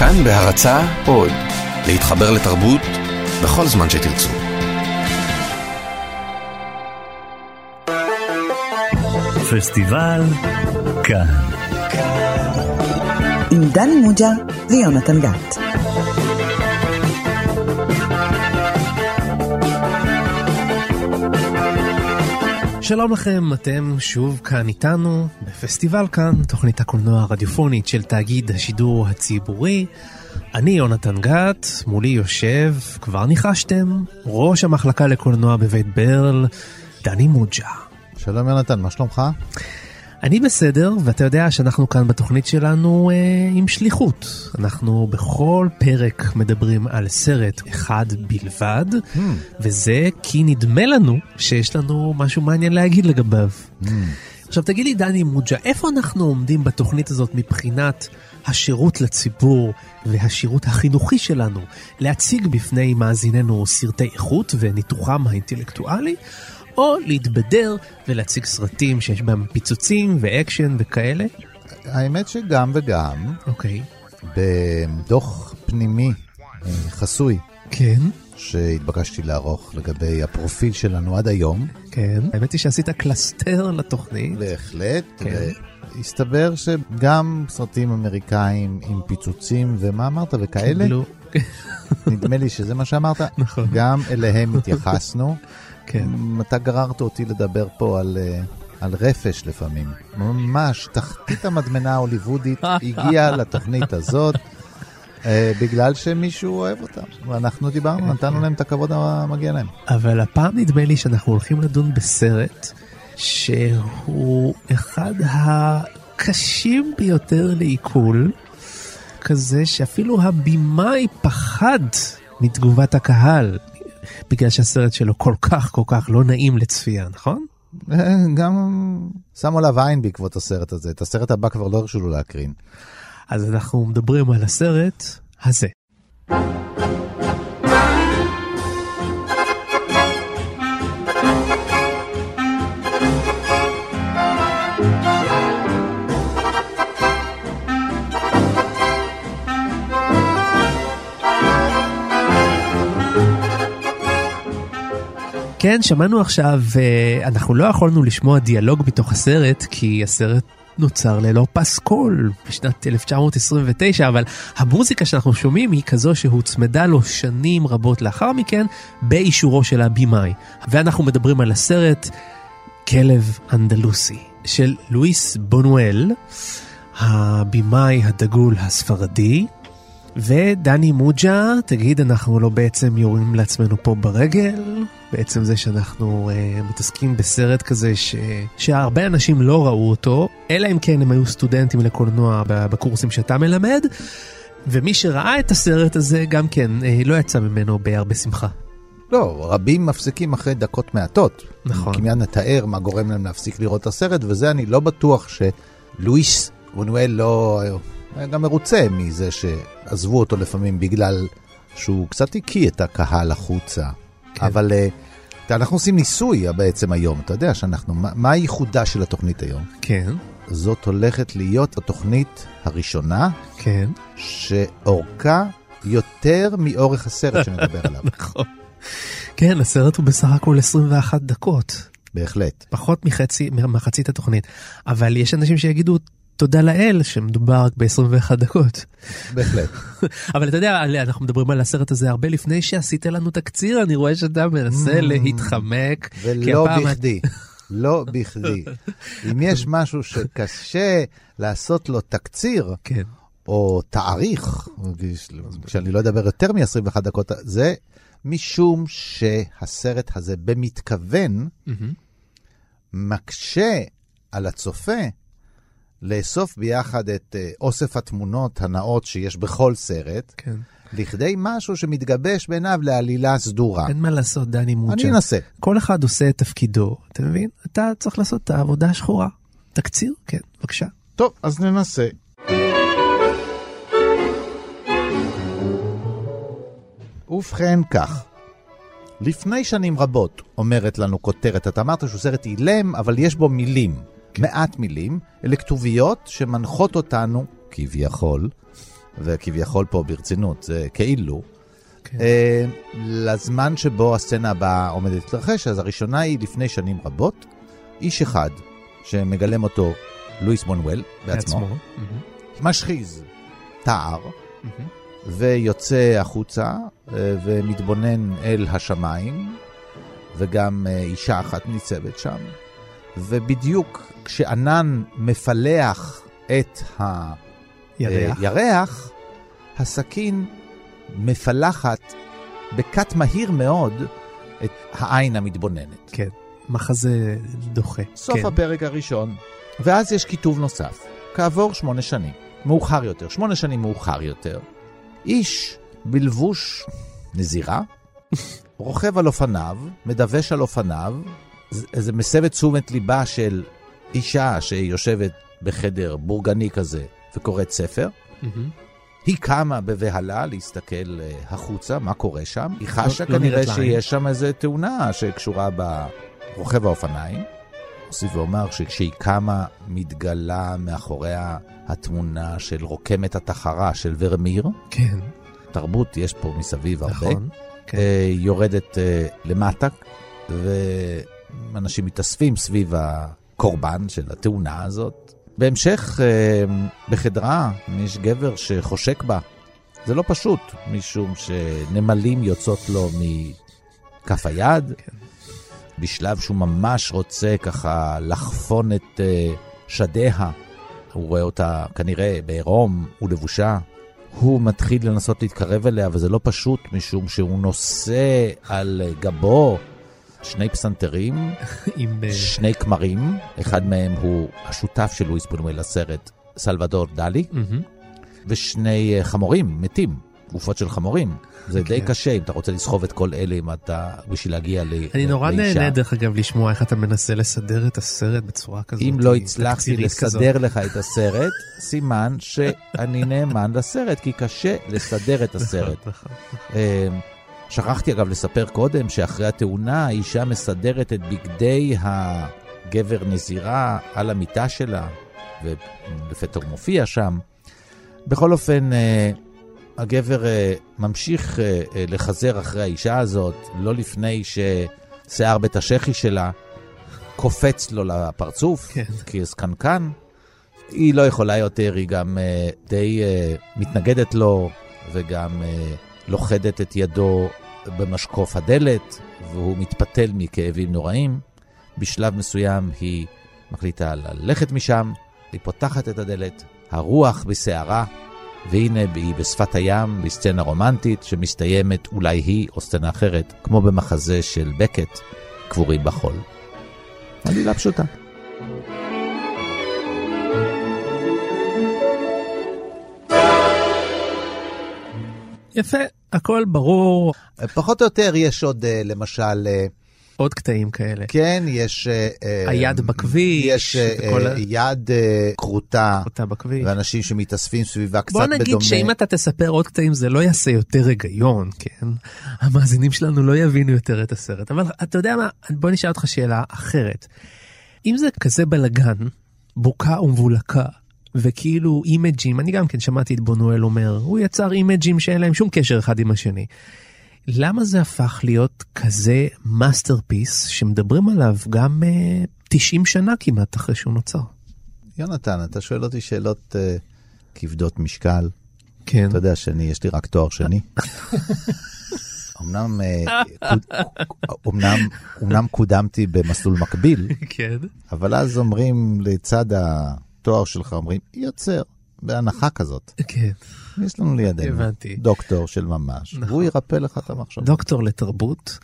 כאן בהרצה עוד, להתחבר לתרבות בכל זמן שתרצו. פסטיבל כאן. עם דני מוג'ה ויונתן גת. שלום לכם, אתם שוב כאן איתנו בפסטיבל כאן, תוכנית הקולנוע הרדיופונית של תאגיד השידור הציבורי. אני יונתן גת, מולי יושב, כבר ניחשתם, ראש המחלקה לקולנוע בבית ברל, דני מוג'ה. שלום יונתן, מה שלומך? אני בסדר, ואתה יודע שאנחנו כאן בתוכנית שלנו אה, עם שליחות. אנחנו בכל פרק מדברים על סרט אחד בלבד, Hmm. וזה כי נדמה לנו שיש לנו משהו מעניין להגיד לגביו. Hmm. עכשיו תגיד לי דני מוג'ה, איפה אנחנו עומדים בתוכנית הזאת מבחינת השירות לציבור והשירות החינוכי שלנו להציג בפני מאזיננו סרטי איכות וניתוחם האינטלקטואלי, או להתבדר ולהציג סרטים שיש בהם פיצוצים ואקשן וכאלה? האמת שגם וגם, אוקיי. בדוח פנימי אה, חסוי כן, שהתבקשתי לערוך לגבי הפרופיל שלנו עד היום, כן. האמת היא שעשית קלסתר לתוכנית. בהחלט, כן. והסתבר שגם סרטים אמריקאים עם פיצוצים ומה אמרת וכאלה, נדמה לי שזה מה שאמרת, נכון. גם אליהם התייחסנו. כן. אתה גררת אותי לדבר פה על... אה, על רפש לפעמים, ממש תחתית המדמנה ההוליוודית הגיעה לתוכנית הזאת בגלל שמישהו אוהב אותה, ואנחנו דיברנו, נתנו להם את הכבוד המגיע להם. אבל הפעם נדמה לי שאנחנו הולכים לדון בסרט שהוא אחד הקשים ביותר לעיכול, כזה שאפילו הבמאי פחד מתגובת הקהל, בגלל שהסרט שלו כל כך כל כך לא נעים לצפייה, נכון? אה, גם שמו עליו עין בעקבות הסרט הזה, את הסרט הבא כבר לא הרשו לו להקרין. אז אנחנו מדברים על הסרט הזה. כן, שמענו עכשיו, אה, אנחנו לא יכולנו לשמוע דיאלוג בתוך הסרט, כי הסרט נוצר ללא פסקול בשנת 1929, אבל המוזיקה שאנחנו שומעים היא כזו שהוצמדה לו שנים רבות לאחר מכן, באישורו של הבמאי. ואנחנו מדברים על הסרט כלב אנדלוסי, של לואיס בונואל, הבמאי הדגול הספרדי. ודני מוג'ה, תגיד, אנחנו לא בעצם יורים לעצמנו פה ברגל? בעצם זה שאנחנו uh, מתעסקים בסרט כזה ש... שהרבה אנשים לא ראו אותו, אלא אם כן הם היו סטודנטים לקולנוע בקורסים שאתה מלמד, ומי שראה את הסרט הזה גם כן uh, לא יצא ממנו בהרבה שמחה. לא, רבים מפסיקים אחרי דקות מעטות. נכון. כי מיד נתאר מה גורם להם להפסיק לראות את הסרט, וזה אני לא בטוח שלואיס בונואל לא היה גם מרוצה מזה שעזבו אותו לפעמים בגלל שהוא קצת הקיא את הקהל החוצה. כן. אבל אה, אנחנו עושים ניסוי בעצם היום, אתה יודע שאנחנו, מה, מה הייחודה של התוכנית היום? כן, זאת הולכת להיות התוכנית הראשונה כן, שאורכה יותר מאורך הסרט שנדבר עליו. נכון. כן, הסרט הוא בסך הכל 21 דקות. בהחלט. פחות מחצי, מחצית התוכנית. אבל יש אנשים שיגידו תודה לאל שמדובר רק ב-21 דקות. בהחלט. אבל אתה יודע, אנחנו מדברים על הסרט הזה הרבה לפני שעשית לנו תקציר, אני רואה שאתה מנסה Mm. להתחמק. ולא בכדי. לא בכדי. אם יש משהו שקשה לעשות לו תקציר, כן, או תאריך, כשאני לא אדבר יותר מ-21 דקות, זה משום שהסרט הזה במתכוון מהמם. מקשה על הצופה לאסוף ביחד את אה, אוסף התמונות הנאות שיש בכל סרט, כן. לכדי משהו שמתגבש בעיניו לעלילה סדורה. אין מה לעשות, דני מוג'ה. אני אנסה. כל אחד עושה את תפקידו, אתה מבין? אתה צריך לעשות את העבודה השחורה. תקציר? כן, בבקשה. טוב, אז ננסה. ובכן כך, לפני שנים רבות, אומרת לנו כותרת, אתה אמרת שהוא סרט אילם, אבל יש בו מילים, מעט מילים, אלה כתוביות שמנחות אותנו, כביכול, וכביכול פה ברצינות, זה כאילו. כן. אה, לזמן שבו הסצנה הבאה עומדת להתרחש, אז הראשונה היא לפני שנים רבות, איש אחד שמגלם אותו לואיס מונואל בעצמו, מהמם. משחיז תער מהמם. ויוצא החוצה אה, ומתבונן אל השמיים, וגם אה, אישה אחת ניצבת שם, ובדיוק כשענן מפלח את ירח. הירח, הסכין מפלחת בקט מהיר מאוד את העין המתבוננת. כן, מחזה דוחה. סוף כן. הפרק הראשון, ואז יש כיתוב נוסף. כעבור שמונה שנים, מאוחר יותר, שמונה שנים מאוחר יותר, איש בלבוש נזירה, רוכב על אופניו, מדווש על אופניו, זה- זה מסב את תשומת ליבה של אישה שיושבת בחדר בורגני כזה וקוראת ספר. מהמם. היא קמה בבהלה להסתכל אה, החוצה, מה קורה שם. היא חשה לא כנראה לעין. שיש שם איזו תאונה שקשורה ברוכב האופניים. אוסיף ואומר שכשהיא קמה, מתגלה מאחוריה התמונה של רוקמת התחרה של ורמיר. כן, תרבות יש פה מסביב הרבה. נכון. כן. אה, יורדת אה, למטה, ואנשים מתאספים סביב הקורבן של התאונה הזאת. בהמשך, אה, בחדרה, יש גבר שחושק בה. זה לא פשוט, משום שנמלים יוצאות לו מכף היד. בשלב שהוא ממש רוצה ככה לחפון את אה, שדיה, הוא רואה אותה כנראה בעירום ולבושה. הוא מתחיל לנסות להתקרב אליה, וזה לא פשוט, משום שהוא נושא על גבו שני פסנתרים, עם... אה, שני כמרים, אחד מהם הוא השותף של לואיס בונואל לסרט, סלבדור דלי. ושני אה, חמורים מתים, גופות של חמורים. זה די כן. קשה אם אתה רוצה לסחוב את כל אלה אם אתה, בשביל להגיע ל- אני נורא. נהנה דרך אגב לשמוע איך אתה מנסה לסדר את הסרט בצורה כזאת. אם לא הצלחתי לסדר לך את הסרט, סימן שאני נאמן לסרט, כי קשה לסדר את כזאת. הסרט. שכחתי אגב לספר קודם שאחרי התאונה האישה מסדרת את בגדי הגבר נזירה על המיטה שלה, ולפתע הוא מופיע שם. בכל אופן, אה, הגבר אה, ממשיך אה, לחזר אחרי האישה הזאת, לא לפני ששיער בית השחי שלה קופץ לו לפרצוף, כן. כזקנקן. היא לא יכולה יותר, היא גם די מתנגדת לו, וגם לוכדת את ידו במשקוף הדלת, והוא מתפתל מכאבים נוראים. בשלב מסוים היא מחליטה ללכת משם, היא פותחת את הדלת, הרוח בסערה, והנה היא בשפת הים, בסצנה רומנטית, שמסתיימת אולי היא או סצנה אחרת, כמו במחזה של בקט, קבורים בחול. עלילה פשוטה. יפה, הכל ברור, פחות או יותר יש עוד, אה, למשל, אה, עוד קטעים כאלה. כן, יש... אה, היד בכביש, יש וכל יד כרותה, אותה בכביש. ואנשים שמתאספים סביבה קצת בוא בדומה. נגיד שאם אתה תספר עוד קטעים זה לא יעשה יותר היגיון, כן? המאזינים שלנו לא יבינו יותר את הסרט. אבל אתה יודע מה, בוא נשאל אותך שאלה אחרת. אם זה כזה בלגן, בוקה ומבולקה, וכאילו אימג'ים, אני גם כן שמעתי את בונואל אומר, הוא יצר אימג'ים שאין להם שום קשר אחד עם השני. למה זה הפך להיות כזה masterpiece שמדברים עליו גם uh, 90 שנה כמעט אחרי שהוא נוצר? יונתן, אתה שואל אותי שאלות אה, כבדות משקל. כן. אתה יודע שאני, יש לי רק תואר שני. אמנם, אה, אמנם, אמנם קודמתי במסלול מקביל, כן. אבל אז אומרים לצד התואר שלך, אומרים, יוצר, בהנחה כזאת. כן. יש לנו לידינו הבנתי. דוקטור של ממש, נכון. והוא ירפא לך את המחשבה. דוקטור לתרבות,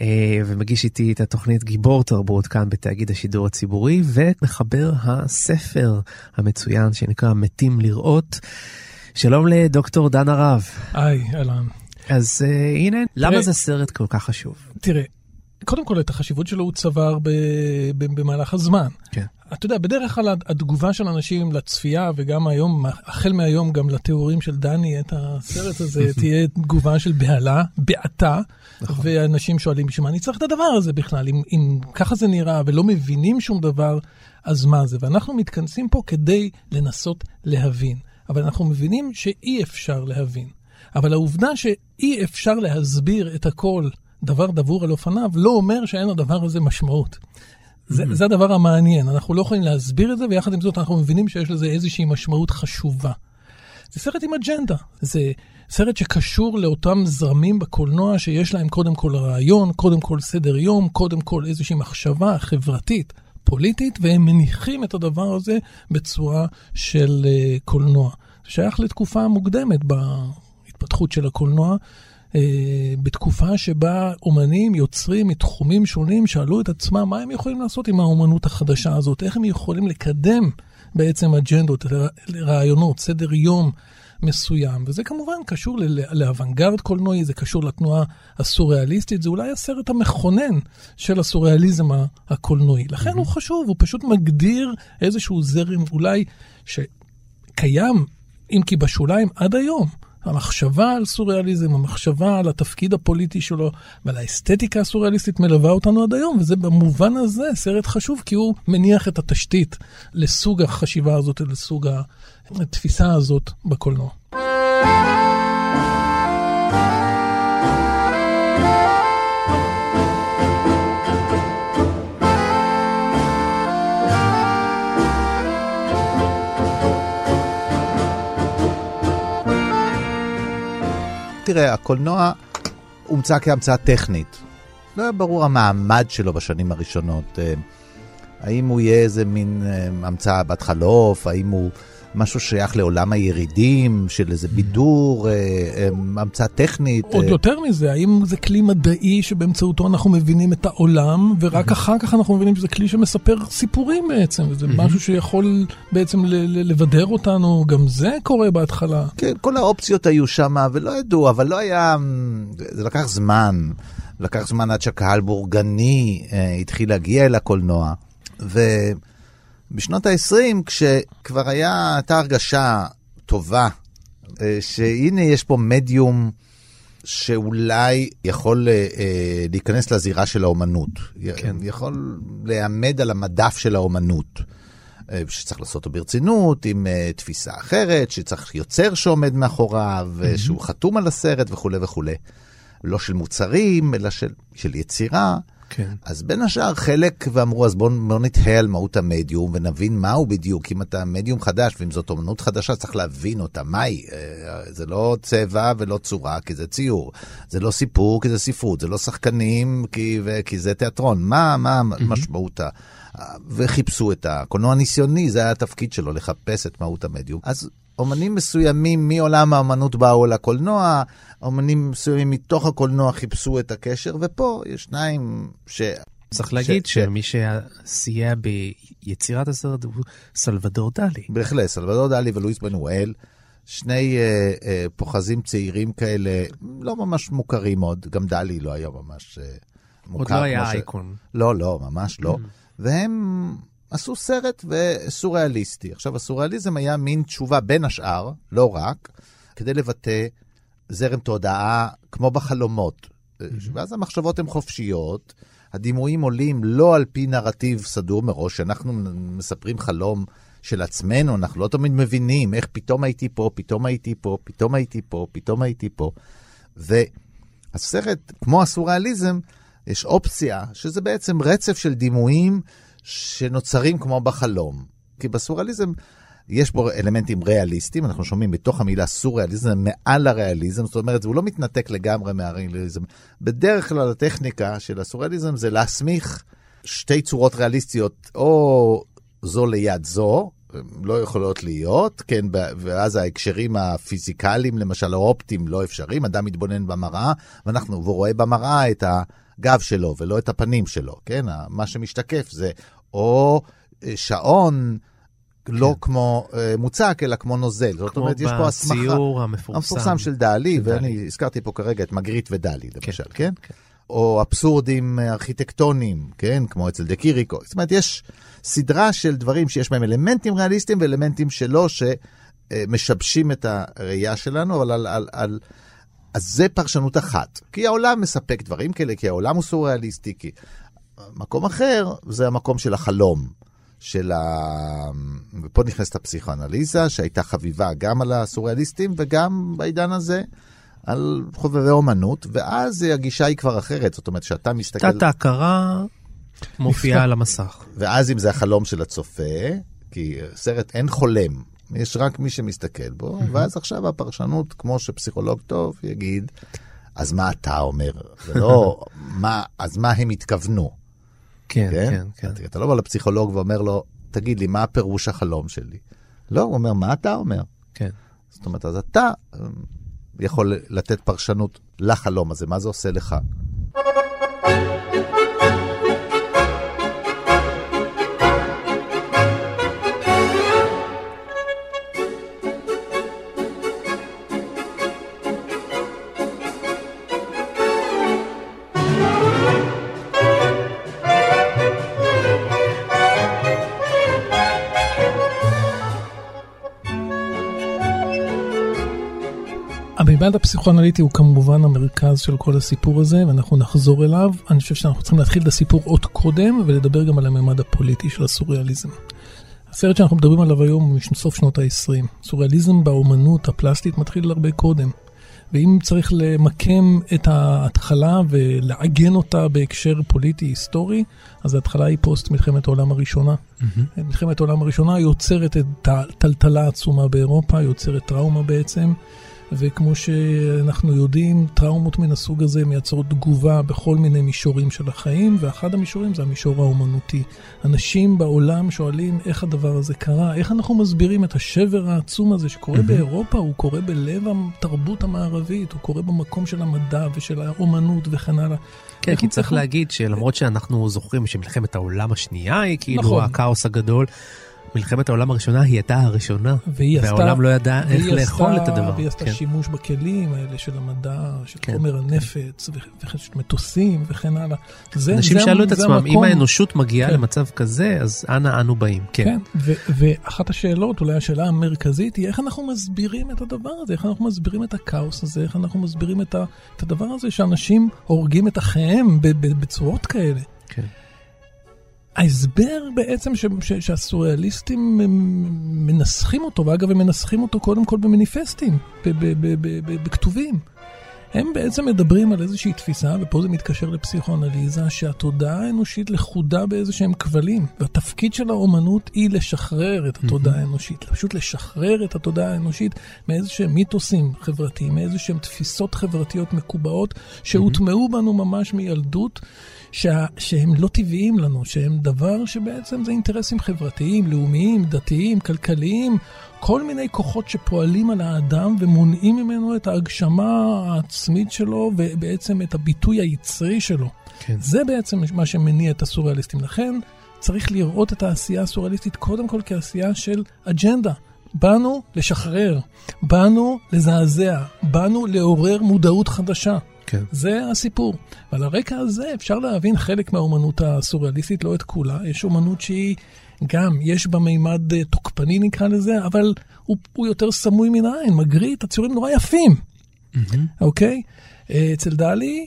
אה, ומגיש איתי את התוכנית גיבור תרבות כאן בתאגיד השידור הציבורי, ומחבר הספר המצוין שנקרא מתים לראות. שלום לדוקטור דן הרב. היי, אהלן. אז אה, הנה, למה תראה- זה סרט כל כך חשוב? תראה, קודם כל את החשיבות שלו הוא צבר ב, ב, במהלך הזמן. כן. אתה יודע, בדרך כלל התגובה של אנשים לצפייה, וגם היום, החל מהיום גם לתיאורים של דני את הסרט הזה, תהיה תגובה של בהלה, בעתה, נכון. ואנשים שואלים, בשביל מה אני צריך את הדבר הזה בכלל? אם, אם ככה זה נראה ולא מבינים שום דבר, אז מה זה? ואנחנו מתכנסים פה כדי לנסות להבין. אבל אנחנו מבינים שאי אפשר להבין. אבל העובדה שאי אפשר להסביר את הכל דבר דבור על אופניו, לא אומר שאין לדבר הזה משמעות. זה, זה הדבר המעניין, אנחנו לא יכולים להסביר את זה, ויחד עם זאת אנחנו מבינים שיש לזה איזושהי משמעות חשובה. זה סרט עם אג'נדה, זה סרט שקשור לאותם זרמים בקולנוע שיש להם קודם כל רעיון, קודם כל סדר יום, קודם כל איזושהי מחשבה חברתית, פוליטית, והם מניחים את הדבר הזה בצורה של uh, קולנוע. זה שייך לתקופה מוקדמת בהתפתחות של הקולנוע. Uh, בתקופה שבה אומנים, יוצרים מתחומים שונים שאלו את עצמם מה הם יכולים לעשות עם האומנות החדשה הזאת, איך הם יכולים לקדם בעצם אג'נדות, רעיונות, סדר יום מסוים. וזה כמובן קשור לאוונגרד קולנועי, זה קשור לתנועה הסוריאליסטית, זה אולי הסרט המכונן של הסוריאליזם הקולנועי. לכן mm-hmm. הוא חשוב, הוא פשוט מגדיר איזשהו זרם אולי שקיים, אם כי בשוליים, עד היום. המחשבה על סוריאליזם, המחשבה על התפקיד הפוליטי שלו ועל האסתטיקה הסוריאליסטית מלווה אותנו עד היום, וזה במובן הזה סרט חשוב, כי הוא מניח את התשתית לסוג החשיבה הזאת, לסוג התפיסה הזאת בקולנוע. תראה, הקולנוע הומצא כהמצאה טכנית. לא היה ברור המעמד שלו בשנים הראשונות. אה, האם הוא יהיה איזה מין אה, המצאה בת חלוף, האם הוא משהו שייך לעולם הירידים, של איזה בידור, אה, המצאה טכנית. עוד יותר מזה, האם זה כלי מדעי שבאמצעותו אנחנו מבינים את העולם, ורק אחר כך אנחנו מבינים שזה כלי שמספר סיפורים בעצם, וזה משהו שיכול בעצם לבדר אותנו, גם זה קורה בהתחלה. כן, כל האופציות היו שם, ולא ידעו, אבל לא היה, זה לקח זמן. לקח זמן עד שהקהל בורגני אה, התחיל להגיע אל הקולנוע. ובשנות ה-20, כשכבר היה, הייתה הרגשה טובה, אה, שהנה יש פה מדיום שאולי יכול אה, אה, להיכנס לזירה של האומנות. כן. יכול להעמד על המדף של האומנות. שצריך לעשות אותו ברצינות, עם uh, תפיסה אחרת, שצריך יוצר שעומד מאחוריו, mm-hmm. שהוא חתום על הסרט וכולי וכולי. לא של מוצרים, אלא של, של יצירה. כן. אז בין השאר חלק ואמרו, אז בואו בוא נתהה על מהות המדיום ונבין מהו בדיוק. אם אתה מדיום חדש, ואם זאת אומנות חדשה, צריך להבין אותה. מהי? אה, זה לא צבע ולא צורה, כי זה ציור. זה לא סיפור, כי זה ספרות. זה לא שחקנים, כי, כי זה תיאטרון. מה, מה משמעות ה... וחיפשו את הקולנוע הניסיוני, זה היה התפקיד שלו, לחפש את מהות המדיום. אז אומנים מסוימים מעולם האמנות באו לקולנוע, אומנים מסוימים מתוך הקולנוע חיפשו את הקשר, ופה יש שניים ש... צריך להגיד ש... שמי שסייע ביצירת הסרט הוא סלבדור דלי. בהחלט, סלבדור דלי ולואיס בנואל, שני אה, אה, פוחזים צעירים כאלה, לא ממש מוכרים עוד, גם דלי לא היה ממש אה, מוכר. עוד לא היה ש... אייקון. לא, לא, ממש לא. Mm. והם עשו סרט סוריאליסטי. עכשיו, הסוריאליזם היה מין תשובה בין השאר, לא רק, כדי לבטא זרם תודעה כמו בחלומות. Mm-hmm. ואז המחשבות הן חופשיות, הדימויים עולים לא על פי נרטיב סדור מראש, שאנחנו מספרים חלום של עצמנו, אנחנו לא תמיד מבינים איך פתאום הייתי פה, פתאום הייתי פה, פתאום הייתי פה, פתאום הייתי פה. והסרט, כמו הסוריאליזם, יש אופציה, שזה בעצם רצף של דימויים שנוצרים כמו בחלום. כי בסוריאליזם יש בו אלמנטים ריאליסטיים, אנחנו שומעים בתוך המילה סוריאליזם, מעל הריאליזם, זאת אומרת, הוא לא מתנתק לגמרי מהריאליזם. בדרך כלל הטכניקה של הסוריאליזם זה להסמיך שתי צורות ריאליסטיות, או זו ליד זו, לא יכולות להיות, כן, ואז ההקשרים הפיזיקליים, למשל האופטיים, לא אפשריים, אדם מתבונן במראה, ואנחנו, והוא רואה במראה את הגב שלו ולא את הפנים שלו, כן? מה שמשתקף זה או אה, שעון, לא כן. כמו uh, מוצק, אלא כמו נוזל. זאת אומרת, יש פה הסמכה. כמו בציור המפורסם. המפורסם של דלי, ואני הזכרתי פה כרגע את מגריט ודלי, כן, למשל, כן? כן? או אבסורדים ארכיטקטוניים, כן? כמו אצל דה קיריקו. זאת אומרת, יש סדרה של דברים שיש בהם אלמנטים ריאליסטיים ואלמנטים שלא, שמשבשים את הראייה שלנו, אבל על... על, על אז זה פרשנות אחת. כי העולם מספק דברים כאלה, כי העולם הוא סוריאליסטי, כי מקום אחר זה המקום של החלום. של ה... ופה נכנסת הפסיכואנליזה, שהייתה חביבה גם על הסוריאליסטים וגם בעידן הזה על חובבי אומנות, ואז הגישה היא כבר אחרת, זאת אומרת שאתה מסתכל... תת ההכרה מופיעה על המסך. ואז אם זה החלום של הצופה, כי סרט אין חולם, יש רק מי שמסתכל בו, ואז עכשיו הפרשנות, כמו שפסיכולוג טוב יגיד, אז מה אתה אומר? ולא, מה, אז מה הם התכוונו? כן, כן, כן. אתה, אתה לא בא לפסיכולוג ואומר לו, תגיד לי, מה פירוש החלום שלי? לא, הוא אומר, מה אתה אומר? כן. זאת אומרת, אז אתה אה, יכול לתת פרשנות לחלום הזה, מה זה עושה לך? הממד הפסיכואנליטי הוא כמובן המרכז של כל הסיפור הזה, ואנחנו נחזור אליו. אני חושב שאנחנו צריכים להתחיל את הסיפור עוד קודם, ולדבר גם על הממד הפוליטי של הסוריאליזם. הסרט שאנחנו מדברים עליו היום הוא מסוף שנות ה-20. סוריאליזם באומנות הפלסטית מתחיל הרבה קודם. ואם צריך למקם את ההתחלה ולעגן אותה בהקשר פוליטי-היסטורי, אז ההתחלה היא פוסט מלחמת העולם הראשונה. Mm-hmm. מלחמת העולם הראשונה יוצרת את הטלטלה העצומה באירופה, יוצרת טראומה בעצם. וכמו שאנחנו יודעים, טראומות מן הסוג הזה מייצרות תגובה בכל מיני מישורים של החיים, ואחד המישורים זה המישור האומנותי. אנשים בעולם שואלים איך הדבר הזה קרה, איך אנחנו מסבירים את השבר העצום הזה שקורה. באירופה, הוא קורה בלב התרבות המערבית, הוא קורה במקום של המדע ושל האומנות וכן הלאה. כן, כי צריך להגיד שלמרות שאנחנו זוכרים שמלחמת העולם השנייה היא כאילו נכון. הכאוס הגדול, מלחמת העולם הראשונה היא הייתה הראשונה, והעולם עשתה, לא ידע איך לאכול את הדבר. והיא עשתה כן. שימוש בכלים האלה של המדע, של כן. חומר הנפץ, ושל מטוסים וכן הלאה. זה, אנשים זה, שאלו את עצמם, אם האנושות מגיעה כן. למצב כזה, אז אנה אנו באים. כן. כן, ו- ואחת השאלות, אולי השאלה המרכזית, היא איך אנחנו מסבירים את הדבר הזה, איך אנחנו מסבירים את הכאוס הזה, איך אנחנו מסבירים את, ה- את הדבר הזה שאנשים הורגים את אחיהם בצורות כאלה. ההסבר בעצם ש, ש, שהסוריאליסטים מנסחים אותו, ואגב הם מנסחים אותו קודם כל במניפסטים, בכתובים. הם בעצם מדברים על איזושהי תפיסה, ופה זה מתקשר לפסיכואנליזה, שהתודעה האנושית לכודה באיזה שהם כבלים, והתפקיד של האומנות היא לשחרר את התודעה האנושית, פשוט לשחרר את התודעה האנושית מאיזה שהם מיתוסים חברתיים, מאיזה שהם תפיסות חברתיות מקובעות, שהוטמעו בנו ממש מילדות. שה, שהם לא טבעיים לנו, שהם דבר שבעצם זה אינטרסים חברתיים, לאומיים, דתיים, כלכליים, כל מיני כוחות שפועלים על האדם ומונעים ממנו את ההגשמה העצמית שלו ובעצם את הביטוי היצרי שלו. כן. זה בעצם מה שמניע את הסוריאליסטים. לכן צריך לראות את העשייה הסוריאליסטית קודם כל כעשייה של אג'נדה. באנו לשחרר, באנו לזעזע, באנו לעורר מודעות חדשה. כן. זה הסיפור. ועל הרקע הזה אפשר להבין חלק מהאומנות הסוריאליסטית, לא את כולה. יש אומנות שהיא גם, יש בה מימד אה, תוקפני נקרא לזה, אבל הוא, הוא יותר סמוי מן העין, מגריט, הציורים נורא יפים, mm-hmm. אוקיי? אה, אצל דלי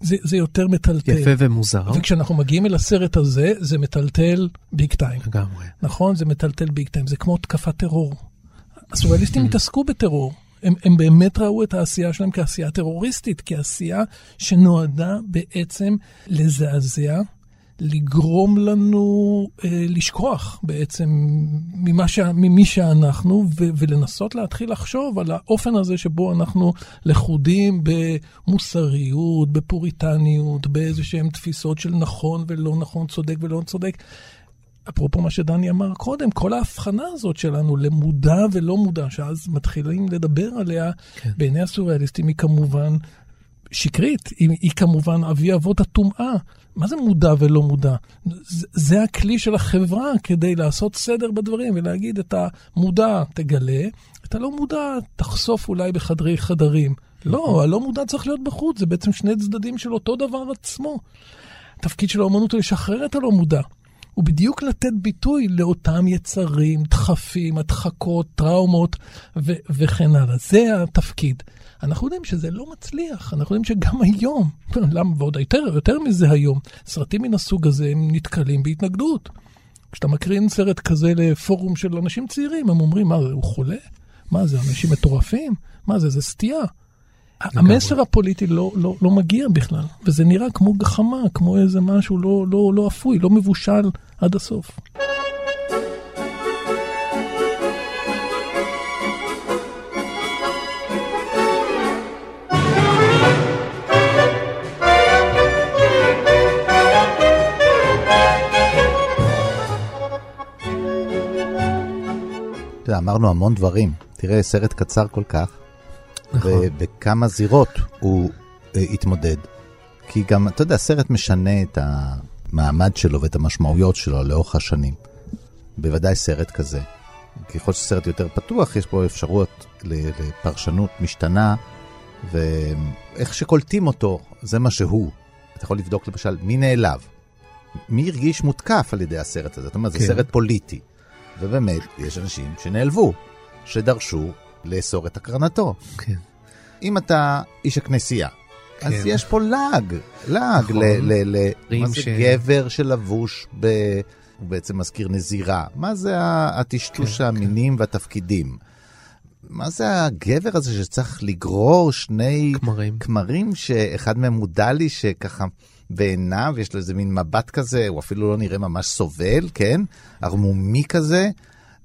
זה, זה יותר מטלטל. יפה ומוזר. וכשאנחנו מגיעים אל הסרט הזה, זה מטלטל ביג טיים. לגמרי. נכון? זה מטלטל ביג טיים, זה כמו תקפת טרור. הסוריאליסטים התעסקו בטרור. הם, הם באמת ראו את העשייה שלהם כעשייה טרוריסטית, כעשייה שנועדה בעצם לזעזע, לגרום לנו אה, לשכוח בעצם ממה ש, ממי שאנחנו, ו, ולנסות להתחיל לחשוב על האופן הזה שבו אנחנו לכודים במוסריות, בפוריטניות, באיזה שהן תפיסות של נכון ולא נכון, צודק ולא צודק. אפרופו מה שדני אמר קודם, כל ההבחנה הזאת שלנו למודע ולא מודע, שאז מתחילים לדבר עליה, כן. בעיני הסוריאליסטים היא כמובן שקרית, היא, היא כמובן אבי אבות הטומאה. מה זה מודע ולא מודע? זה, זה הכלי של החברה כדי לעשות סדר בדברים ולהגיד את המודע תגלה, את הלא מודע תחשוף אולי בחדרי חדרים. לא, נכון. הלא מודע צריך להיות בחוץ, זה בעצם שני צדדים של אותו דבר עצמו. התפקיד של האומנות הוא לשחרר את הלא מודע. הוא בדיוק לתת ביטוי לאותם יצרים, דחפים, הדחקות, טראומות ו- וכן הלאה. זה התפקיד. אנחנו יודעים שזה לא מצליח, אנחנו יודעים שגם היום, למה ועוד יותר, יותר מזה היום, סרטים מן הסוג הזה הם נתקלים בהתנגדות. כשאתה מקרין סרט כזה לפורום של אנשים צעירים, הם אומרים, מה הוא חולה? מה זה, אנשים מטורפים? מה זה, זה סטייה. המסר הפוליטי לא, לא, לא מגיע בכלל, וזה נראה כמו גחמה, כמו איזה משהו לא, לא, לא אפוי, לא מבושל עד הסוף. יודע, אמרנו המון דברים. תראה, סרט קצר כל כך, נכון. ובכמה זירות הוא אה, התמודד. כי גם, אתה יודע, סרט משנה את המעמד שלו ואת המשמעויות שלו לאורך השנים. בוודאי סרט כזה. ככל שסרט יותר פתוח, יש בו אפשרות לפרשנות משתנה, ואיך שקולטים אותו, זה מה שהוא. אתה יכול לבדוק למשל מי נעלב, מי הרגיש מותקף על ידי הסרט הזה. זאת אומרת, זה כן. סרט פוליטי. ובאמת, יש אנשים שנעלבו, שדרשו לאסור את הקרנתו. כן. אם אתה איש הכנסייה, אז כן. יש פה לעג, לעג נכון. ל... ל, ל רים מה זה ש- שלבוש ב... הוא בעצם מזכיר נזירה. מה זה הטשטוש כן, המינים והתפקידים? מה זה הגבר הזה שצריך לגרור שני כמרים. כמרים שאחד מהם מודע לי שככה בעיניו יש לו איזה מין מבט כזה, הוא אפילו לא נראה ממש סובל, כן? ערמומי כזה,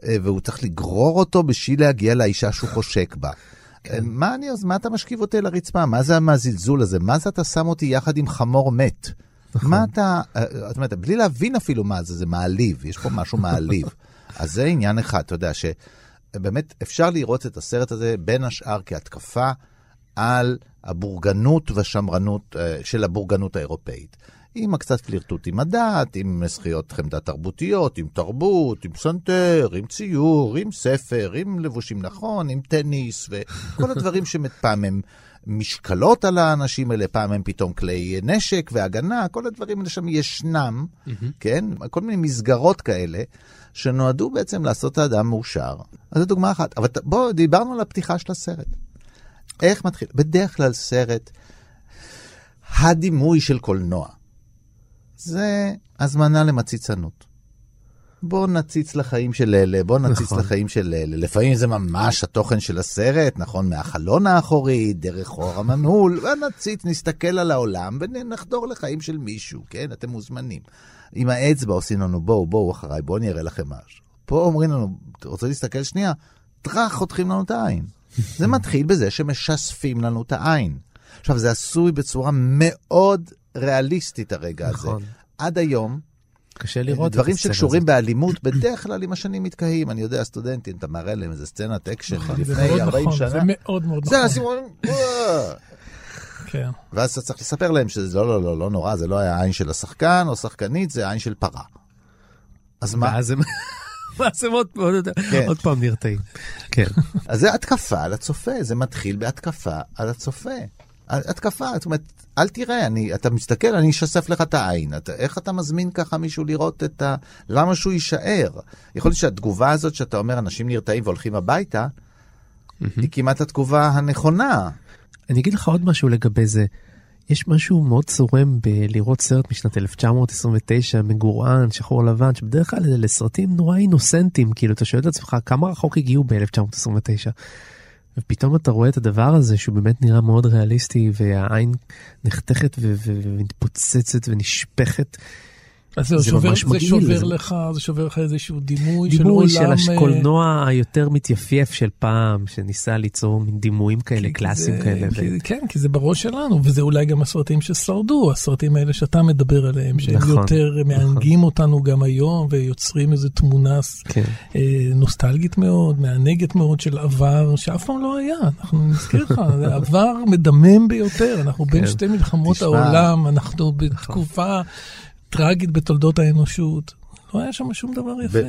אה, והוא צריך לגרור אותו בשביל להגיע לאישה שהוא חושק בה. אה, מה, אני, אז מה אתה משכיב אותי על הרצפה? מה זה מהזלזול הזה? מה זה אתה שם אותי יחד עם חמור מת? מה אתה, אה, זאת אומרת, בלי להבין אפילו מה זה, זה מעליב, יש פה משהו מעליב. אז זה עניין אחד, אתה יודע, שבאמת אפשר לראות את הסרט הזה בין השאר כהתקפה על הבורגנות והשמרנות אה, של הבורגנות האירופאית. עם הקצת פלירטוט עם הדת, עם זכיות חמדה תרבותיות, עם תרבות, עם פסנתר, עם ציור, עם ספר, עם לבושים נכון, עם טניס, וכל הדברים שפעם הם משקלות על האנשים האלה, פעם הם פתאום כלי נשק והגנה, כל הדברים האלה שם ישנם, כן? כל מיני מסגרות כאלה, שנועדו בעצם לעשות את האדם מאושר. אז זו דוגמה אחת. אבל בואו, דיברנו על הפתיחה של הסרט. איך מתחיל? בדרך כלל סרט, הדימוי של קולנוע, זה הזמנה למציצנות. בוא נציץ לחיים של אלה, בוא נציץ נכון. לחיים של אלה. לפעמים זה ממש התוכן של הסרט, נכון? מהחלון האחורי, דרך חור המנעול, ונציץ, נסתכל על העולם ונחדור לחיים של מישהו, כן? אתם מוזמנים. עם האצבע עושים לנו, בואו, בואו אחריי, בואו אני אראה לכם משהו. פה אומרים לנו, רוצה להסתכל שנייה? טראח, חותכים לנו את העין. זה מתחיל בזה שמשספים לנו את העין. עכשיו, זה עשוי בצורה מאוד ריאליסטית הרגע הזה. נכון. עד היום, קשה לראות את דברים שקשורים הזאת. באלימות, בדרך כלל עם השנים מתקהים. אני יודע, סטודנטים, אתה מראה להם איזה סצנת אקשן זה לפני מאוד 40 נכון, שנה. זה מאוד מאוד זה נכון. אומרים, "וואו." כן. ואז אתה צריך לספר להם שזה לא, לא, לא, לא נורא, זה לא היה עין של השחקן או שחקנית, זה עין של פרה. אז מה? ואז הם... ואז הם עוד, עוד, כן. עוד פעם נרתעים. כן. אז זה התקפה על הצופה, זה מתחיל בהתקפה על הצופה. התקפה, זאת אומרת, אל תראה, אני, אתה מסתכל, אני אשסף לך את העין. אתה, איך אתה מזמין ככה מישהו לראות את ה... למה שהוא יישאר? יכול להיות שהתגובה הזאת שאתה אומר, אנשים נרתעים והולכים הביתה, היא כמעט התגובה הנכונה. אני אגיד לך עוד משהו לגבי זה. יש משהו מאוד צורם בלראות סרט משנת 1929, מגורען, שחור לבן, שבדרך כלל אלה סרטים נורא אינוסנטים, כאילו אתה שואל את עצמך כמה רחוק הגיעו ב-1929. ופתאום אתה רואה את הדבר הזה שהוא באמת נראה מאוד ריאליסטי והעין נחתכת ומתפוצצת ונשפכת. אז זה, זה שובר, ממש זה מגעיל, שובר זה- לך, זה שובר לך איזשהו דימוי, דימוי של של עולם... אה, הקולנוע היותר מתייפייף של פעם, שניסה ליצור מין דימויים כאלה, קלאסיים זה- כאלה. כי- ו- כן, כי זה בראש שלנו, וזה אולי גם הסרטים ששרדו, הסרטים האלה שאתה מדבר עליהם, שהם נכון, יותר מענגים אותנו גם היום, ויוצרים איזו תמונה כן. אה, נוסטלגית מאוד, מענגת מאוד של עבר, שאף פעם לא היה. אנחנו נזכיר לך, זה עבר מדמם ביותר, אנחנו בין כן. שתי מלחמות תשמע. העולם, אנחנו בתקופה טרגית בתולדות האנושות. לא היה שם שום דבר יפה.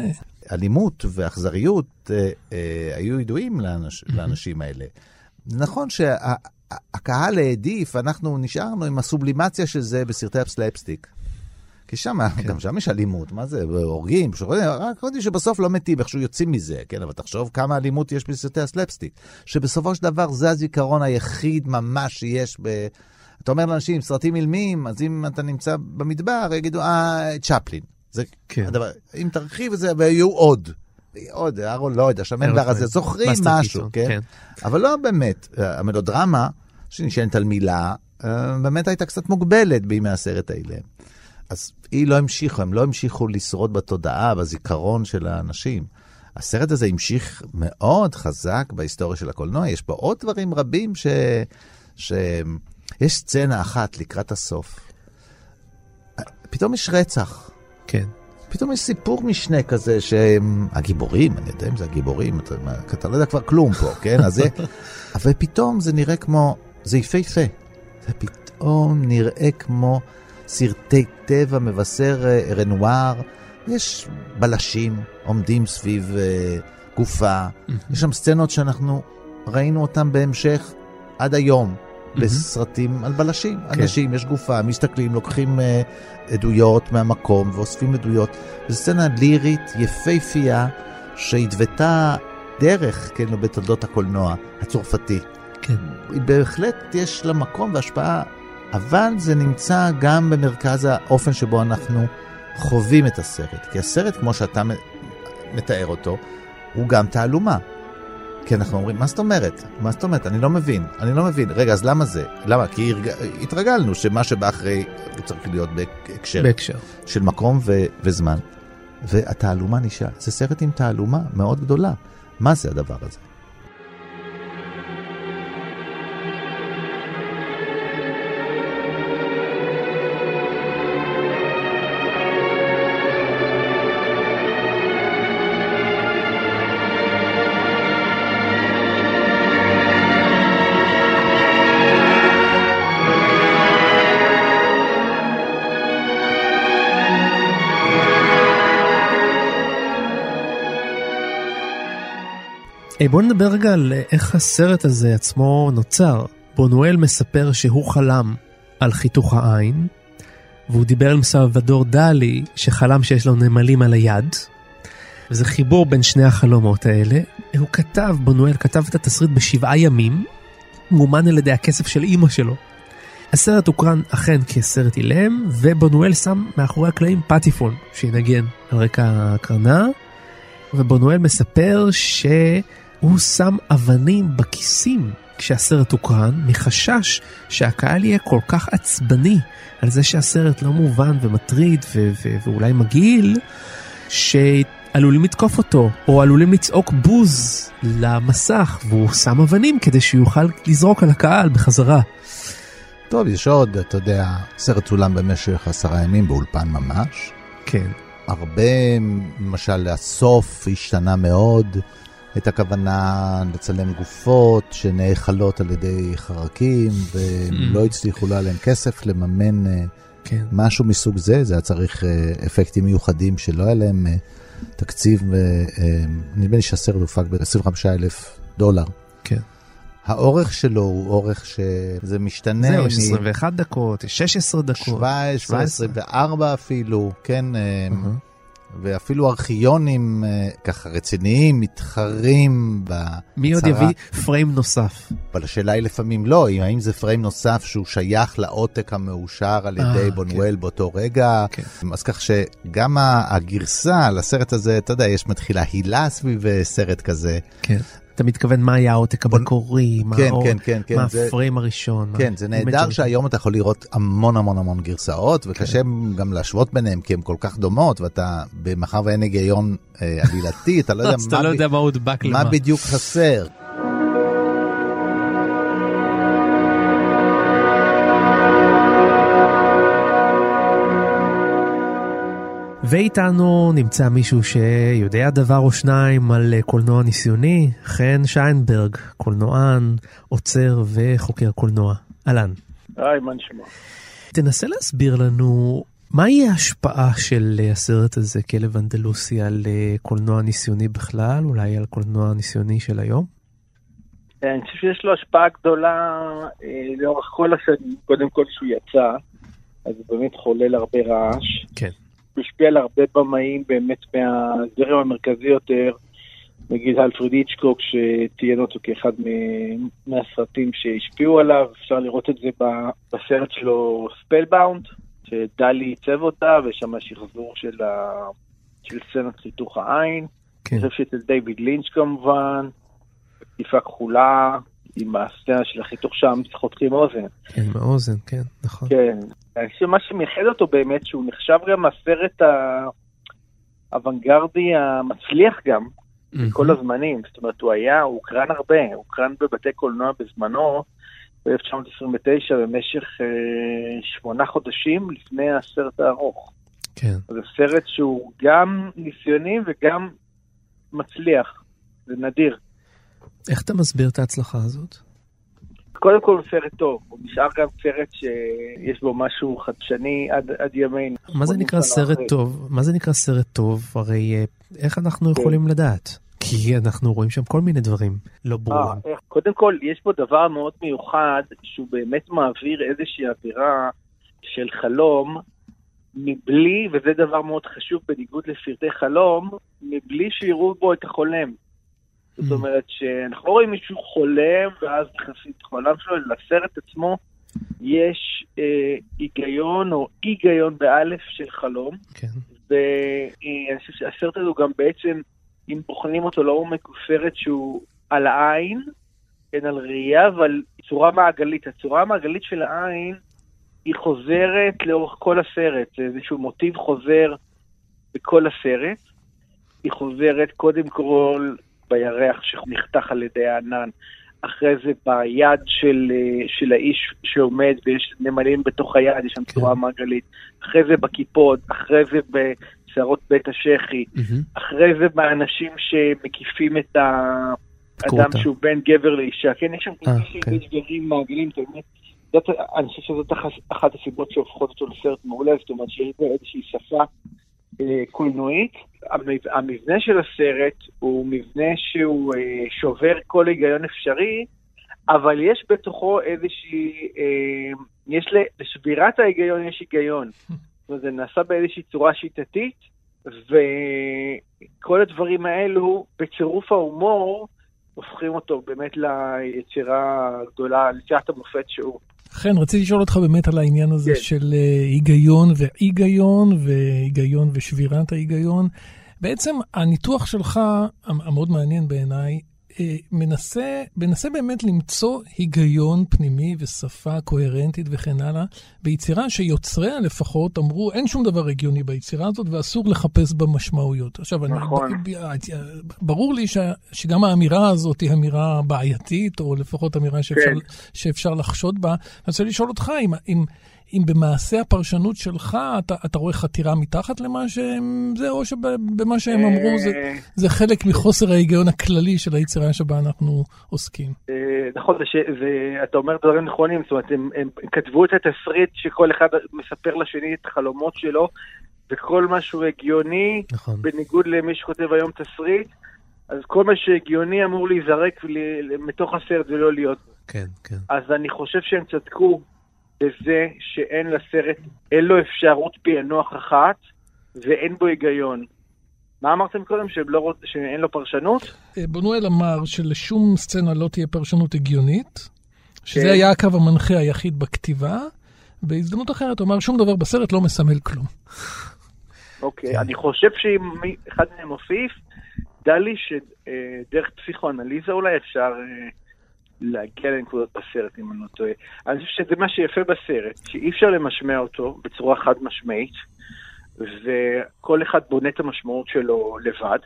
אלימות ואכזריות אה, אה, היו ידועים לאנש, לאנשים האלה. נכון שהקהל העדיף, אנחנו נשארנו עם הסובלימציה של זה בסרטי הסלאפסטיק. כי שם, גם שם יש אלימות, מה זה, הורגים, שחורים, רק יודעים שבסוף לא מתים, איכשהו יוצאים מזה, כן, אבל תחשוב כמה אלימות יש בסרטי הסלאפסטיק. שבסופו של דבר זה הזיכרון היחיד ממש שיש ב... אתה אומר לאנשים, סרטים אילמים, אז אם אתה נמצא במדבר, יגידו, אה, צ'פלין. זה כן. הדבר, אם תרחיב את זה, ויהיו עוד. עוד, אהרון לא יודע, שמן והרזה, זוכרים באסטר משהו, כן? כן. אבל לא באמת. המלודרמה, שנשענת על מילה, אה, באמת הייתה קצת מוגבלת בימי הסרט האלה. אז היא לא המשיכו, הם לא המשיכו לשרוד בתודעה, בזיכרון של האנשים. הסרט הזה המשיך מאוד חזק בהיסטוריה של הקולנוע, יש פה עוד דברים רבים ש... ש... יש סצנה אחת לקראת הסוף. פתאום יש רצח. כן. פתאום יש סיפור משנה כזה שהם הגיבורים, אני יודע אם זה הגיבורים, אתה, אתה לא יודע כבר כלום פה, כן? אז זה, אבל פתאום זה נראה כמו, זה יפהפה. זה פתאום נראה כמו סרטי טבע מבשר אה, רנואר. יש בלשים עומדים סביב אה, גופה, יש שם סצנות שאנחנו ראינו אותן בהמשך עד היום. בסרטים על בלשים. כן. אנשים, יש גופה, מסתכלים, לוקחים אה, עדויות מהמקום ואוספים עדויות. זו סצנה לירית, יפהפייה, שהתוותה דרך, כן, בתולדות הקולנוע הצרפתי. כן. בהחלט יש לה מקום והשפעה, אבל זה נמצא גם במרכז האופן שבו אנחנו חווים את הסרט. כי הסרט, כמו שאתה מתאר אותו, הוא גם תעלומה. כי אנחנו אומרים, מה זאת אומרת? מה זאת אומרת? אני לא מבין. אני לא מבין. רגע, אז למה זה? למה? כי הרג... התרגלנו שמה שבא אחרי צריך להיות בהקשר בהקשר. של מקום ו... וזמן. והתעלומה נשאר. זה סרט עם תעלומה מאוד גדולה. מה זה הדבר הזה? היי, בוא נדבר רגע על אה, איך הסרט הזה עצמו נוצר. בונואל מספר שהוא חלם על חיתוך העין, והוא דיבר עם סלבדור דלי שחלם שיש לו נמלים על היד. וזה חיבור בין שני החלומות האלה. הוא כתב, בונואל כתב את התסריט בשבעה ימים, מומן על ידי הכסף של אימא שלו. הסרט הוקרן אכן כסרט אילם, ובונואל שם מאחורי הקלעים פטיפון שינגן על רקע ההקרנה. ובונואל מספר שהוא שם אבנים בכיסים כשהסרט הוקרן, מחשש שהקהל יהיה כל כך עצבני על זה שהסרט לא מובן ומטריד ו- ו- ואולי מגעיל, שעלולים לתקוף אותו, או עלולים לצעוק בוז למסך, והוא שם אבנים כדי שהוא יוכל לזרוק על הקהל בחזרה. טוב, יש עוד, אתה יודע, סרט צולם במשך עשרה ימים באולפן ממש. כן. הרבה, למשל, הסוף השתנה מאוד. הייתה כוונה לצלם גופות שנאכלות על ידי חרקים, והם Mm. לא הצליחו, לא היה להם כסף לממן אה, כן. משהו מסוג זה, זה היה צריך אה, אפקטים מיוחדים שלא היה להם אה, תקציב, נדמה לי שהסרט הופק ב-25 אלף דולר. כן. האורך שלו הוא אורך שזה משתנה. זהו, יש 21 דקות, יש 16 דקות. 17, 17. 24 אפילו, כן, אהה. ואפילו ארכיונים אה, ככה רציניים מתחרים בצרה. מי עוד יביא פריים נוסף? אבל השאלה היא לפעמים לא, אם- האם זה פריים נוסף שהוא שייך לעותק המאושר על אה, ידי כן. בונואל באותו רגע. כן. אז כך שגם הגרסה לסרט הזה, אתה יודע, יש מתחילה הילה סביב אה, סרט כזה. כן. אתה מתכוון מה היה העותק המקורי, מה כן, האור- כן, כן, כן, מה זה- הפריים הראשון. מה- כן, זה נהדר. שהיום אתה יכול לראות המון המון המון גרסאות, כן. וקשה גם להשוות ביניהם, כי הן כל כך דומות, ואתה, מאחר ואין היגיון אה, עלילתי, אתה לא יודע אתה מה לא יודע מה. מה בדיוק חסר. ואיתנו נמצא מישהו שיודע דבר או שניים על אה, קולנוע ניסיוני, חן שיינברג, קולנוען, עוצר וחוקר קולנוע. אהלן. היי, מה נשמע? תנסה להסביר לנו מהי ההשפעה של אה, הסרט הזה, כלב אנדלוסי, על אה, קולנוע ניסיוני בכלל, אולי על קולנוע ניסיוני של היום? אני חושב שיש לו השפעה גדולה לאורך כל השנים, קודם כל שהוא יצא, אז הוא באמת חולל הרבה רעש. כן. השפיע על הרבה במאים באמת מהזרם המרכזי יותר, נגיד אלפרד היצ'קוק שציין אותו כאחד מהסרטים שהשפיעו עליו, אפשר לראות את זה בסרט שלו ספלבאונד. שדלי עיצב אותה, ויש שם שחזור של, ה... של סצנת חיתוך העין. כן. אני חושב שאצל דיוויד לינץ' כמובן, קטיפה כחולה, עם הסצנה של החיתוך שם, חותכים אוזן. כן, מהאוזן, כן, נכון. כן. אני חושב שמה שמייחד אותו באמת, שהוא נחשב גם הסרט האוונגרדי המצליח גם, כל הזמנים. זאת אומרת, הוא היה, הוא הוקרן הרבה, הוא הוקרן בבתי קולנוע בזמנו, ב-1999, במשך אה, שמונה חודשים לפני הסרט הארוך. כן. זה סרט שהוא גם ניסיוני וגם מצליח, זה נדיר. איך אתה מסביר את ההצלחה הזאת? קודם כל הוא סרט טוב, הוא נשאר גם סרט שיש בו משהו חדשני עד, עד ימינו. מה זה נקרא סרט טוב? מה זה נקרא סרט טוב? הרי אה, איך אנחנו כן. יכולים לדעת? כי אנחנו רואים שם כל מיני דברים לא ברורים. אה, קודם כל, יש פה דבר מאוד מיוחד, שהוא באמת מעביר איזושהי אווירה של חלום, מבלי, וזה דבר מאוד חשוב בניגוד לפרטי חלום, מבלי שיראו בו את החולם. זאת Mm. אומרת שאנחנו לא רואים מישהו חולם ואז נכנסים את החולם שלו, אלא לסרט עצמו יש אה, היגיון או היגיון באלף של חלום. כן. ואני חושב שהסרט הזה הוא גם בעצם, אם בוחנים אותו לעומק, הוא סרט שהוא על העין, כן, על ראייה, אבל צורה מעגלית. הצורה המעגלית של העין היא חוזרת לאורך כל הסרט, זה איזשהו מוטיב חוזר בכל הסרט. היא חוזרת קודם כל בירח שנחתך על ידי הענן, אחרי זה ביד של, אה, של האיש שעומד ויש נמלים בתוך היד, יש שם כן. צורה מעגלית, אחרי זה בכיפות, אחרי זה בשערות בית השחי, מהמם. אחרי זה באנשים שמקיפים את האדם. שהוא בין גבר לאישה. כן, יש שם כבישים כן. ודברים מעגלים, זאת אומרת, זאת, אני חושב שזאת אחת- הסיבות שהופכות אותו לסרט מעולה, זאת אומרת שיש בו איזושהי שפה קולנועית. המב- המבנה של הסרט הוא מבנה שהוא אה, שובר כל היגיון אפשרי, אבל יש בתוכו איזושהי, אה, יש לשבירת ההיגיון יש היגיון. זאת אומרת, זה נעשה באיזושהי צורה שיטתית, וכל הדברים האלו, בצירוף ההומור, הופכים אותו באמת ליצירה הגדולה, ליצירת המופת שהוא. חן, רציתי לשאול אותך באמת על העניין הזה כן. של אה, היגיון ואי-היגיון, והיגיון ושבירת ההיגיון. בעצם הניתוח שלך, המ- המאוד מעניין בעיניי, מנסה, מנסה באמת למצוא היגיון פנימי ושפה קוהרנטית וכן הלאה, ביצירה שיוצריה לפחות אמרו, אין שום דבר הגיוני ביצירה הזאת ואסור לחפש בה משמעויות. עכשיו, נכון. אני, ברור לי ש, שגם האמירה הזאת היא אמירה בעייתית, או לפחות אמירה שאפשר, כן. שאפשר לחשוד בה. אני רוצה לשאול אותך, אם, אם, אם במעשה הפרשנות שלך אתה, אתה רואה חתירה מתחת למה שהם זה, או שבמה שהם אמרו זה, אה, זה חלק מחוסר ההיגיון הכללי של היצירה שבה אנחנו עוסקים. אה, נכון, זה, ש- זה, אתה אומר דברים נכונים, זאת אומרת, הם, הם כתבו את התסריט שכל אחד מספר לשני את החלומות שלו, וכל מה שהוא הגיוני, נכון. בניגוד למי שכותב היום תסריט, אז כל מה שהגיוני אמור להיזרק מתוך הסרט ולא להיות. כן, כן. אז אני חושב שהם צדקו בזה שאין לסרט, אין לו אפשרות פענוח אחת, ואין בו היגיון. מה אמרתם קודם? לא רוצ... שאין לו פרשנות? אה, בונואל אמר שלשום סצנה לא תהיה פרשנות הגיונית, שזה כן. היה הקו המנחה היחיד בכתיבה. בהזדמנות אחרת הוא אמר שום דבר בסרט לא מסמל כלום. אוקיי, כן. אני חושב שאם אחד מהם מוסיף, דע לי שדרך פסיכואנליזה אולי אפשר אה, להגיע לנקודות בסרט, אם אני לא טועה. אני חושב שזה מה שיפה בסרט, שאי אפשר למשמע אותו בצורה חד משמעית, וכל אחד בונה את המשמעות שלו לבד.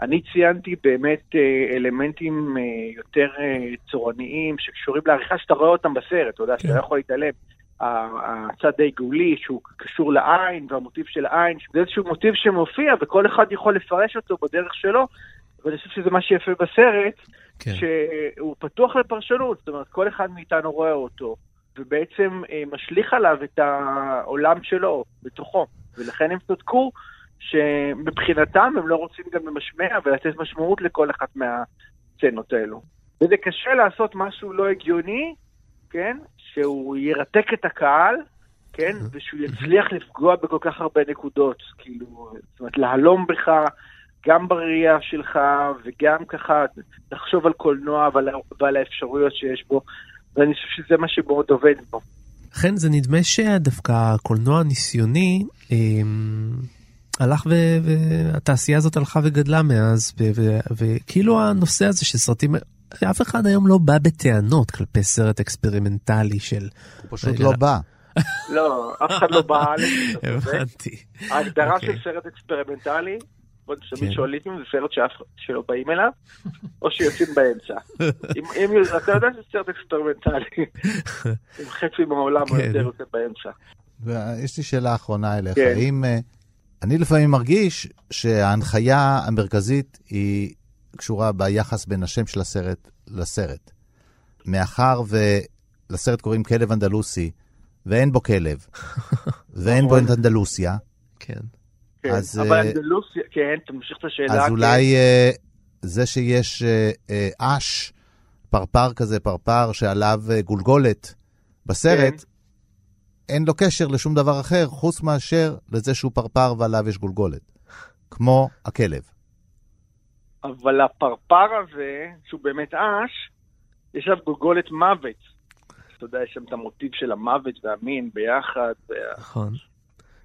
אני ציינתי באמת אה, אלמנטים אה, יותר אה, צורניים שקשורים לעריכה שאתה רואה אותם בסרט, אתה יודע, שאתה כן. לא יכול להתעלם. הצד העיגולי שהוא קשור לעין והמוטיב של העין, זה איזשהו מוטיב שמופיע וכל אחד יכול לפרש אותו בדרך שלו, ואני חושב שזה מה שיפה בסרט, כן. שהוא פתוח לפרשנות, זאת אומרת כל אחד מאיתנו רואה אותו, ובעצם אה, משליך עליו את העולם שלו בתוכו, ולכן הם צדקו שמבחינתם הם לא רוצים גם למשמע ולתת משמעות לכל אחת מהסצנות האלו. וזה קשה לעשות משהו לא הגיוני, כן? שהוא ירתק את הקהל, כן? ושהוא יצליח לפגוע בכל כך הרבה נקודות, כאילו, זאת אומרת, להלום בך גם בראייה שלך, וגם ככה לחשוב על קולנוע ועל, ועל האפשרויות שיש בו, ואני חושב שזה מה שמאוד עובד בו. לכן זה נדמה שדווקא הקולנוע הניסיוני אמ, הלך ו- והתעשייה הזאת הלכה וגדלה מאז, ו- ו- וכאילו הנושא הזה של סרטים, אף אחד היום לא בא בטענות כלפי סרט אקספרימנטלי של... הוא פשוט לא בא. לא, אף אחד לא בא. הבנתי. ההגדרה אוקיי. של סרט אקספרימנטלי. תמיד שואלים אם זה סרט שלא באים אליו, או שיוצאים באמצע. אם אתה יודע שזה סרט אקספרימנטלי, אם חצי מהעולם כן. יותר יוצא באמצע. ויש לי שאלה אחרונה אליך. כן. האם... אה, אני לפעמים מרגיש שההנחיה המרכזית היא קשורה ביחס בין השם של הסרט לסרט. מאחר ולסרט קוראים כלב אנדלוסי, ואין בו כלב, ואין בו נכון. את אנדלוסיה, כן. כן, אז, אבל אה, אנדלוסיה, כן, תמשיך את השאלה. אז כן. אולי אה, זה שיש אה, אה, אש, פרפר כזה, פרפר שעליו גולגולת בסרט, אין לו קשר לשום דבר אחר, חוץ מאשר לזה שהוא פרפר ועליו יש גולגולת. כמו הכלב. אבל הפרפר הזה, שהוא באמת אש, יש עליו גולגולת מוות. אתה יודע, יש שם את המוטיב של המוות והמין ביחד. נכון.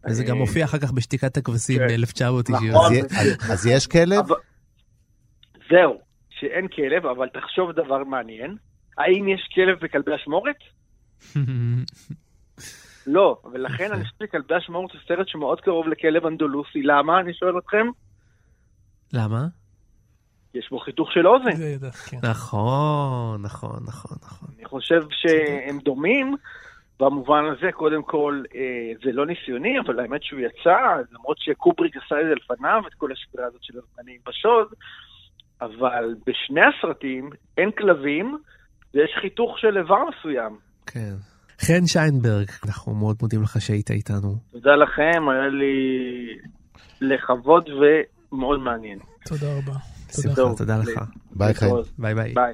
וזה אה, גם מופיע אחר כך בשתיקת הכבשים כן. ב-1990. נכון. אז, יש כלב? זהו, שאין כלב, אבל תחשוב דבר מעניין. האם יש כלב בכלבי אשמורת? לא, ולכן אני חושב שכלבי אשמורת זה סרט שמאוד קרוב לכלב אנדולוסי. למה? אני שואל אתכם. למה? יש בו חיתוך של אוזן. נכון, נכון, נכון, נכון. אני חושב שהם דומים במובן הזה, קודם כל, אה, זה לא ניסיוני, אבל האמת שהוא יצא, למרות שקובריק עשה את זה לפניו, את כל השדרה הזאת של הזמנים בשוד, אבל בשני הסרטים אין כלבים, ויש חיתוך של איבר מסוים. כן. חן שיינברג, אנחנו מאוד מודים לך שהיית איתנו. תודה לכם, היה לי לכבוד ומאוד מעניין. תודה רבה. טוב, תודה לך. ביי. להתראות. ביי ביי. ביי.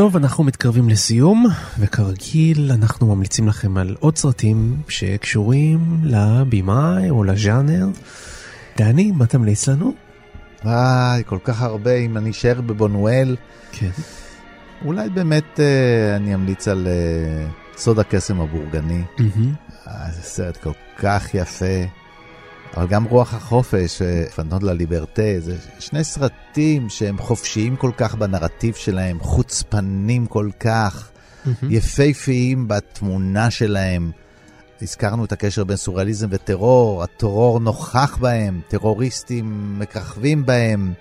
טוב, אנחנו מתקרבים לסיום, וכרגיל אנחנו ממליצים לכם על עוד סרטים שקשורים לבימאי או לז'אנר. דני, מה תמליץ לנו? וואי, כל כך הרבה, אם אני אשאר בבונואל, כן. אולי באמת אה, אני אמליץ על אה, סוד הקסם הבורגני. מהמם. אה, זה סרט כל כך יפה, אבל גם רוח החופש, אה, פנטון לה ליברטה, זה שני סרטים שהם חופשיים כל כך בנרטיב שלהם, חוצפנים כל כך, מהמם. יפהפיים בתמונה שלהם. הזכרנו את הקשר בין סוריאליזם וטרור, הטרור נוכח בהם, טרוריסטים מככבים בהם.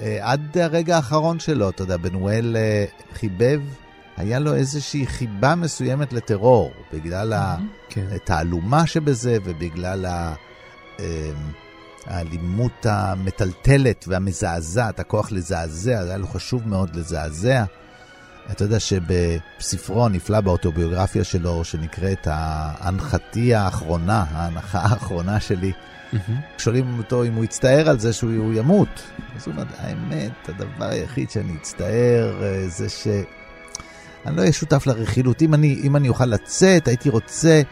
אה, עד הרגע האחרון שלו, אתה יודע, בנואל אה, חיבב, היה לו איזושהי חיבה מסוימת לטרור, בגלל. כן. התעלומה שבזה ובגלל ה... אמ, האלימות המטלטלת והמזעזעת, הכוח לזעזע, היה לו חשוב מאוד לזעזע. אתה יודע שבספרו הנפלא באוטוביוגרפיה שלו, שנקראת ההנחתי האחרונה, ההנחה האחרונה שלי, מהמם. שואלים אותו אם הוא יצטער על זה שהוא הוא ימות. אז הוא אומר, האמת, הדבר היחיד שאני אצטער אה, זה ש... אני לא אהיה שותף לרכילות. אם אני, אם אני אוכל לצאת, הייתי רוצה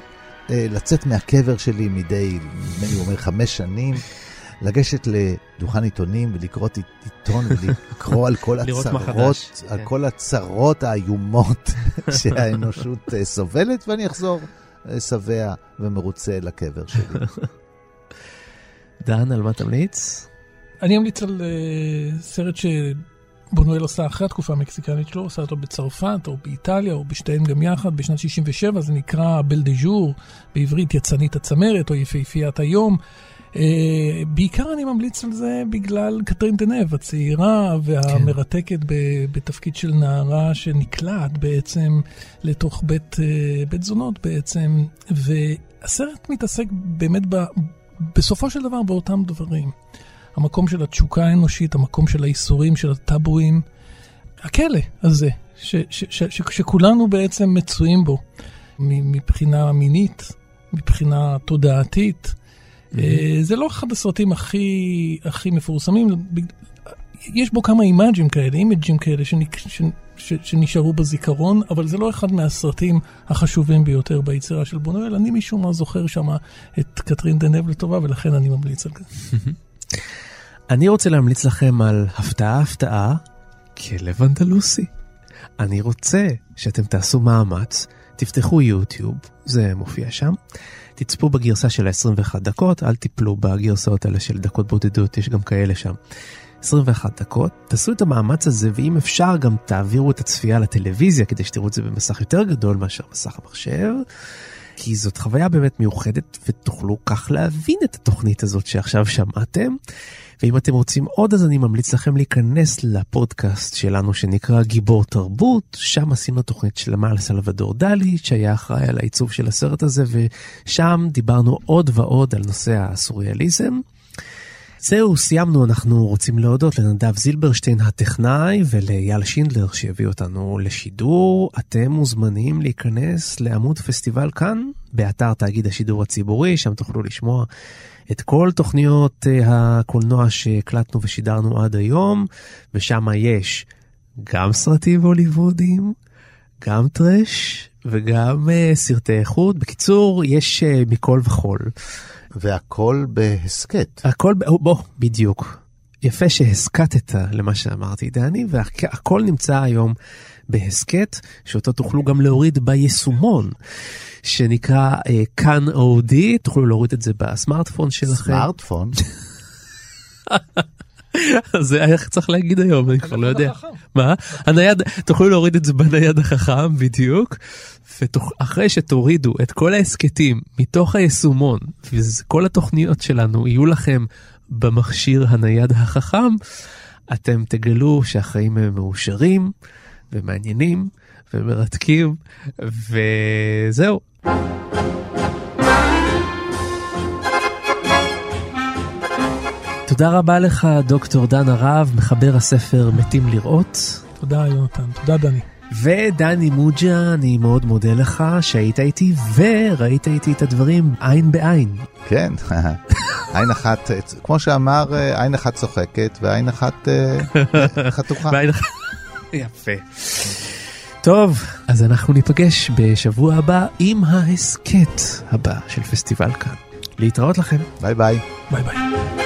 לצאת מהקבר שלי מדי, נדמה לי הוא אומר, חמש שנים, לגשת לדוכן עיתונים ולקרוא עית- עיתון ולקרוא על כל הצרות, חדש, על כן. כל הצרות האיומות שהאנושות אה, סובלת, ואני אחזור אה, שבע ומרוצה לקבר שלי. דן, על מה תמליץ? אני אמליץ על uh, סרט שבונואל עשה אחרי התקופה המקסיקנית שלו, עשה אותו בצרפת או באיטליה או בשתיהן גם יחד בשנת 67, זה נקרא בל דה ז'ור, בעברית יצנית הצמרת או יפהפיית היום. Uh, בעיקר אני ממליץ על זה בגלל קטרין דנב, הצעירה והמרתקת ב, בתפקיד של נערה שנקלעת בעצם לתוך בית, uh, בית זונות בעצם, והסרט מתעסק באמת ב, בסופו של דבר באותם דברים. המקום של התשוקה האנושית, המקום של האיסורים, של הטאבואים, הכלא הזה, ש, ש, ש, ש, שכולנו בעצם מצויים בו, מבחינה מינית, מבחינה תודעתית, אה, זה לא אחד הסרטים הכי, הכי מפורסמים, יש בו כמה אימאג'ים כאלה, אימג'ים כאלה שנק- ש- ש- שנשארו בזיכרון, אבל זה לא אחד מהסרטים החשובים ביותר ביצירה של בונואל. אני משום מה זוכר שם את קטרין דנב לטובה, ולכן אני ממליץ על זה. אני רוצה להמליץ לכם על הפתעה הפתעה, כלב אנדלוסי. אני רוצה שאתם תעשו מאמץ, תפתחו יוטיוב, זה מופיע שם. תצפו בגרסה של ה-21 דקות, אל תיפלו בגרסאות האלה של דקות בודדות, יש גם כאלה שם. 21 דקות, תעשו את המאמץ הזה, ואם אפשר גם תעבירו את הצפייה לטלוויזיה, כדי שתראו את זה במסך יותר גדול מאשר מסך המחשב. כי זאת חוויה באמת מיוחדת ותוכלו כך להבין את התוכנית הזאת שעכשיו שמעתם. ואם אתם רוצים עוד אז אני ממליץ לכם להיכנס לפודקאסט שלנו שנקרא גיבור תרבות, שם עשינו תוכנית שלמה על סלבדור דלי שהיה אחראי על העיצוב של הסרט הזה ושם דיברנו עוד ועוד על נושא הסוריאליזם. זהו, סיימנו, אנחנו רוצים להודות לנדב זילברשטיין הטכנאי ולאייל שינדלר שהביא אותנו לשידור. אתם מוזמנים להיכנס לעמוד פסטיבל כאן, באתר תאגיד השידור הציבורי, שם תוכלו לשמוע את כל תוכניות אה, הקולנוע שהקלטנו ושידרנו עד היום, ושם יש גם סרטים הוליוודיים, גם טרש וגם uh, סרטי איכות. בקיצור, יש uh, מכל וכול. והכל בהסכת. הכל, בוא, בדיוק. יפה שהסכתת למה שאמרתי, דני, והכל נמצא היום בהסכת, שאותו תוכלו גם להוריד ביישומון, שנקרא אה, כאן אודי, תוכלו להוריד את זה בסמארטפון שלכם. סמארטפון. זה היה צריך להגיד היום, אני כבר לא יודע. מה? הנייד, תוכלו להוריד את זה בנייד החכם, בדיוק. ואחרי שתורידו את כל ההסכתים מתוך היישומון, וכל התוכניות שלנו יהיו לכם במכשיר הנייד החכם, אתם תגלו שהחיים הם מאושרים ומעניינים ומרתקים, וזהו. תודה רבה לך, דוקטור דן הרב, מחבר הספר מתים לראות. תודה, יונתן. תודה, דני. ודני מוג'ה, אני מאוד מודה לך שהיית איתי וראית איתי את הדברים עין בעין. כן, עין אחת, כמו שאמר, עין אחת צוחקת ועין אחת אה, חתוכה. יפה. טוב, אז אנחנו ניפגש בשבוע הבא עם ההסכת הבא של פסטיבל כאן. להתראות לכם. ביי ביי. ביי ביי.